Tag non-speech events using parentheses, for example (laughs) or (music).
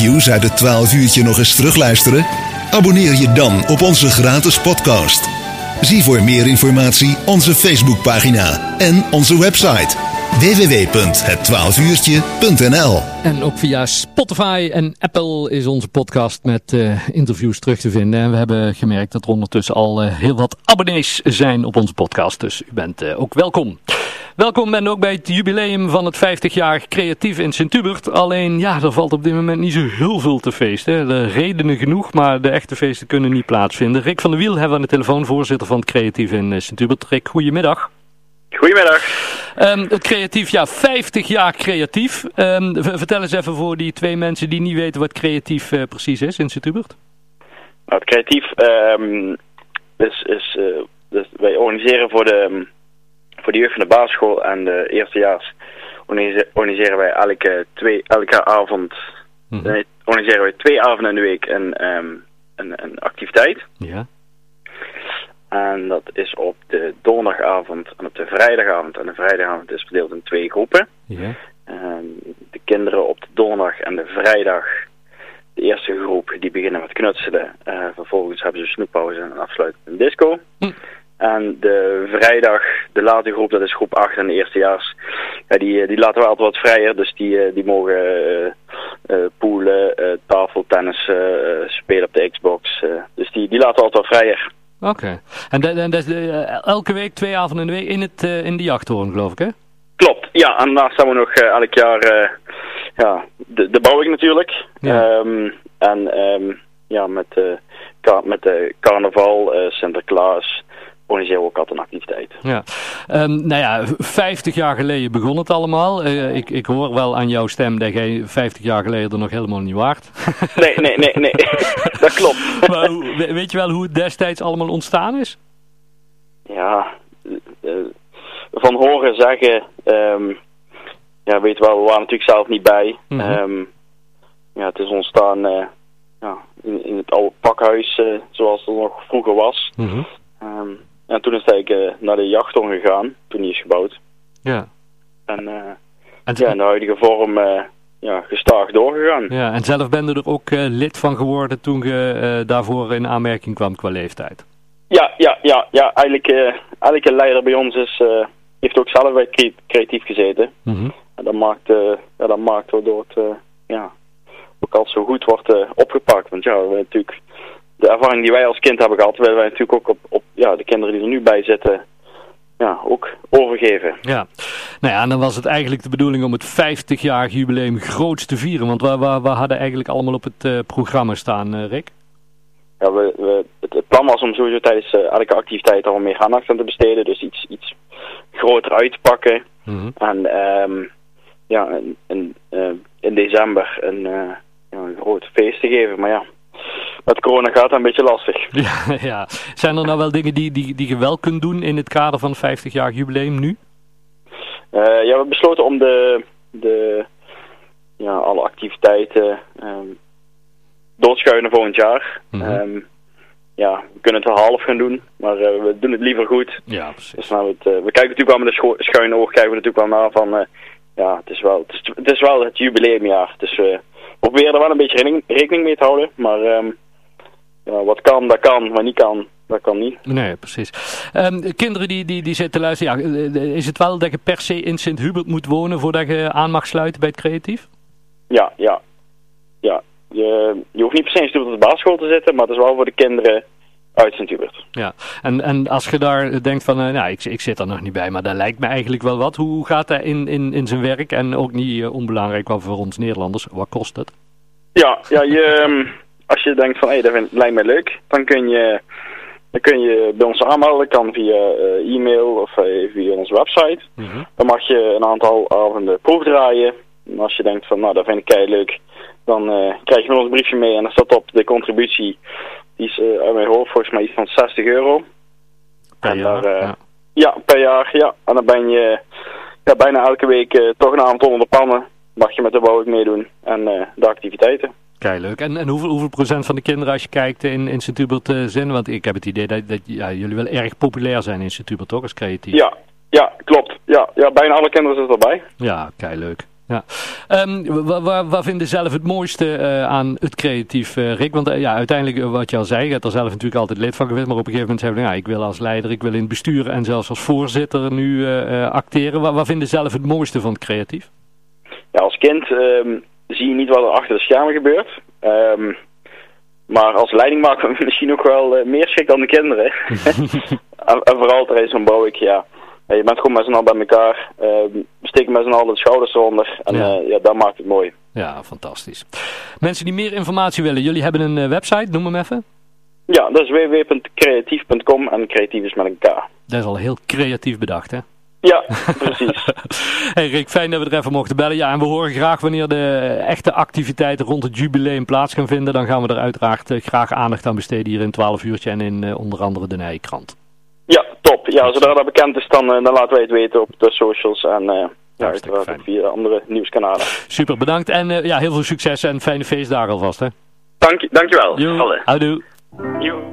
interviews uit het 12 uurtje nog eens terugluisteren? Abonneer je dan op onze gratis podcast. Zie voor meer informatie onze Facebookpagina en onze website www.het12uurtje.nl En ook via Spotify en Apple is onze podcast met uh, interviews terug te vinden. En we hebben gemerkt dat er ondertussen al uh, heel wat abonnees zijn op onze podcast. Dus u bent uh, ook welkom. Welkom en ook bij het jubileum van het 50 jaar creatief in Sint-Hubert. Alleen ja, er valt op dit moment niet zo heel veel te feesten. De redenen genoeg, maar de echte feesten kunnen niet plaatsvinden. Rick van der Wiel hebben we aan de telefoon, voorzitter van het creatief in Sint-Hubert. Rick, goedemiddag. Goedemiddag. Um, het creatief, ja, 50 jaar creatief. Um, vertel eens even voor die twee mensen die niet weten wat creatief uh, precies is in Sint-Hubert. Nou, het creatief um, is, is uh, dus wij organiseren voor de, voor de jeugd van de basisschool en de eerstejaars organiseren wij elke, twee, elke avond, mm -hmm. organiseren wij twee avonden in de week een, een, een activiteit. Ja. En dat is op de donderdagavond en op de vrijdagavond. En de vrijdagavond is verdeeld in twee groepen. Ja. En de kinderen op de donderdag en de vrijdag, de eerste groep, die beginnen met knutselen. Uh, vervolgens hebben ze snoeppauze en afsluiten een disco. Hm. En de vrijdag, de late groep, dat is groep 8 en de eerstejaars. Ja, die, die laten we altijd wat vrijer. Dus die, die mogen uh, uh, poelen, tafeltennis spelen op de Xbox. dus die, die laten we altijd wat vrijer. Oké. Okay. En, dat, en dat, uh, elke week, twee avonden in de week in, het, uh, in de jachthoorn, geloof ik, hè? Klopt, ja. En daarnaast hebben we nog uh, elk jaar ja, de, de bouwing natuurlijk. Ja. Um, en um, ja, met, met de carnaval, Sinterklaas, organiseren we ook altijd een activiteit. Ja. Um, nou ja, 50 jaar geleden begon het allemaal. Uh, ik, ik hoor wel aan jouw stem dat jij 50 jaar geleden er nog helemaal niet waard. (laughs) nee, nee, nee, nee. (laughs) dat klopt. maar hoe, weet je wel hoe het destijds allemaal ontstaan is? Ja, uh, van horen zeggen, um, ja, weet wel, we waren natuurlijk zelf niet bij. Mm -hmm. um, ja, het is ontstaan uh, ja, in, in het oude pakhuis, zoals het nog vroeger was. Mm -hmm. En toen is hij uh, naar de jachthoorn gegaan, toen die is gebouwd. Ja. En, uh, en ja, in de huidige vorm uh, ja, gestaag doorgegaan. Ja, en zelf ben je er ook lid van geworden toen je daarvoor in aanmerking kwam qua leeftijd. Ja, ja, ja, ja. Eigenlijk, elke leider bij ons is, heeft ook zelf bij creatief gezeten. Mm -hmm. En dat maakt, ja, dat maakt waardoor het ja, ook al zo goed wordt opgepakt. Want ja, we hebben natuurlijk de ervaring die wij als kind hebben gehad, willen wij natuurlijk ook op, op ja, de kinderen die er nu bij zitten, ja, ook overgeven. Ja, nou ja, en dan was het eigenlijk de bedoeling om het 50-jarig jubileum groots te vieren. Want we, we, we hadden eigenlijk allemaal op het uh, programma staan, uh, Rick. Ja, we, we, het, het, plan was om sowieso tijdens uh, elke activiteit al meer aandacht aan te besteden. Dus iets, iets groter uit te pakken. Mm -hmm. En um, ja, in, in, in december een, ja, een groot feest te geven. Maar ja, met corona gaat een beetje lastig. (laughs) Ja, ja. Zijn er nou wel dingen die, die, die je wel kunt doen in het kader van 50 jaar jubileum nu? Uh, ja, we hebben besloten om de, de ja, alle activiteiten um, doorschuiven volgend jaar. Mm -hmm. um, ja, we kunnen het wel half gaan doen, maar uh, we doen het liever goed. Ja, precies. Dus nou, het, uh, we kijken natuurlijk wel met een schuine oog, kijken we natuurlijk wel naar van, ja, het is, wel, het, is, het is wel het jubileumjaar. Dus we proberen er wel een beetje rekening, rekening mee te houden, maar... Um, ja, wat kan, dat kan. Wat niet kan, dat kan niet. Nee, precies. Um, kinderen die, die, die zitten luisteren, ja, is het wel dat je per se in Sint-Hubert moet wonen voordat je aan mag sluiten bij het creatief? Ja, ja. ja. Je, je hoeft niet per se in Sint-Hubert op de basisschool te zitten, maar het is wel voor de kinderen uit Sint-Hubert. Ja, en, en als je daar denkt van, uh, nou, ik, ik zit er nog niet bij, maar dat lijkt me eigenlijk wel wat. Hoe gaat dat in, in, in zijn werk? En ook niet uh, onbelangrijk wel voor ons Nederlanders, wat kost het? Ja, ja je... Als je denkt van, hé, hey, dat vind, lijkt mij leuk, dan kun je, dan kun je bij ons aanmelden. kan via uh, e-mail of uh, via onze website. Mm -hmm. Dan mag je een aantal avonden proefdraaien. En als je denkt van, nou, dat vind ik kei leuk, dan uh, krijg je met ons een briefje mee. En dan staat op de contributie, die is uit mijn hoofd volgens mij iets van 60 euro. Per en jaar, daar, ja. ja. per jaar, ja. En dan ben je ja, bijna elke week toch een avond onder de pannen. Mag je met de bouw meedoen en de activiteiten. Kei leuk. En, en hoeveel, hoeveel procent van de kinderen als je kijkt in, in Sint-Hubert uh, zijn? Want ik heb het idee dat, dat ja, jullie wel erg populair zijn in Sint-Hubert, toch? Als creatief. Ja, ja klopt. Ja, ja, bijna alle kinderen zitten erbij. Ja, kei leuk. ja. Um, waar, waar vinden zelf het mooiste uh, aan het creatief, uh, Rick? Want uh, ja, uiteindelijk, wat je al zei, je hebt er zelf natuurlijk altijd lid van geweest. Maar op een gegeven moment zeggen we, ja, ik wil als leider, ik wil in het bestuur en zelfs als voorzitter nu acteren. Waar, waar vinden zelf het mooiste van het creatief? Ja, als kind um, zie je niet wat er achter de schermen gebeurt. Um, maar als leiding maken we (laughs) misschien ook wel meer schrik dan de kinderen. (laughs) en, en, vooral tijdens zo'n bouw ik, ja je bent gewoon met z'n allen bij elkaar. Uh, we steken met z'n allen de schouders eronder. En ja. Uh, ja, dat maakt het mooi. Ja, fantastisch. Mensen die meer informatie willen, jullie hebben een uh, website, noem hem even. Ja, dat is www.creatief.com en creatief is met een K. Dat is al heel creatief bedacht, hè? Ja, precies. (laughs) hey Rick, fijn dat we er even mochten bellen. Ja, en we horen graag wanneer de echte activiteiten rond het jubileum plaats gaan vinden. Dan gaan we er uiteraard uh, graag aandacht aan besteden hier in 12 uurtje en in onder andere de Nijkrant. Ja, top. Ja, zodra dat bekend is, dan, dan laten wij het weten op de socials en uh, ja, uiteraard via andere nieuwskanalen. Super, bedankt en ja, heel veel succes en fijne feestdagen alvast. Hè? Dank, dankjewel. Jo, houdoe. Jo.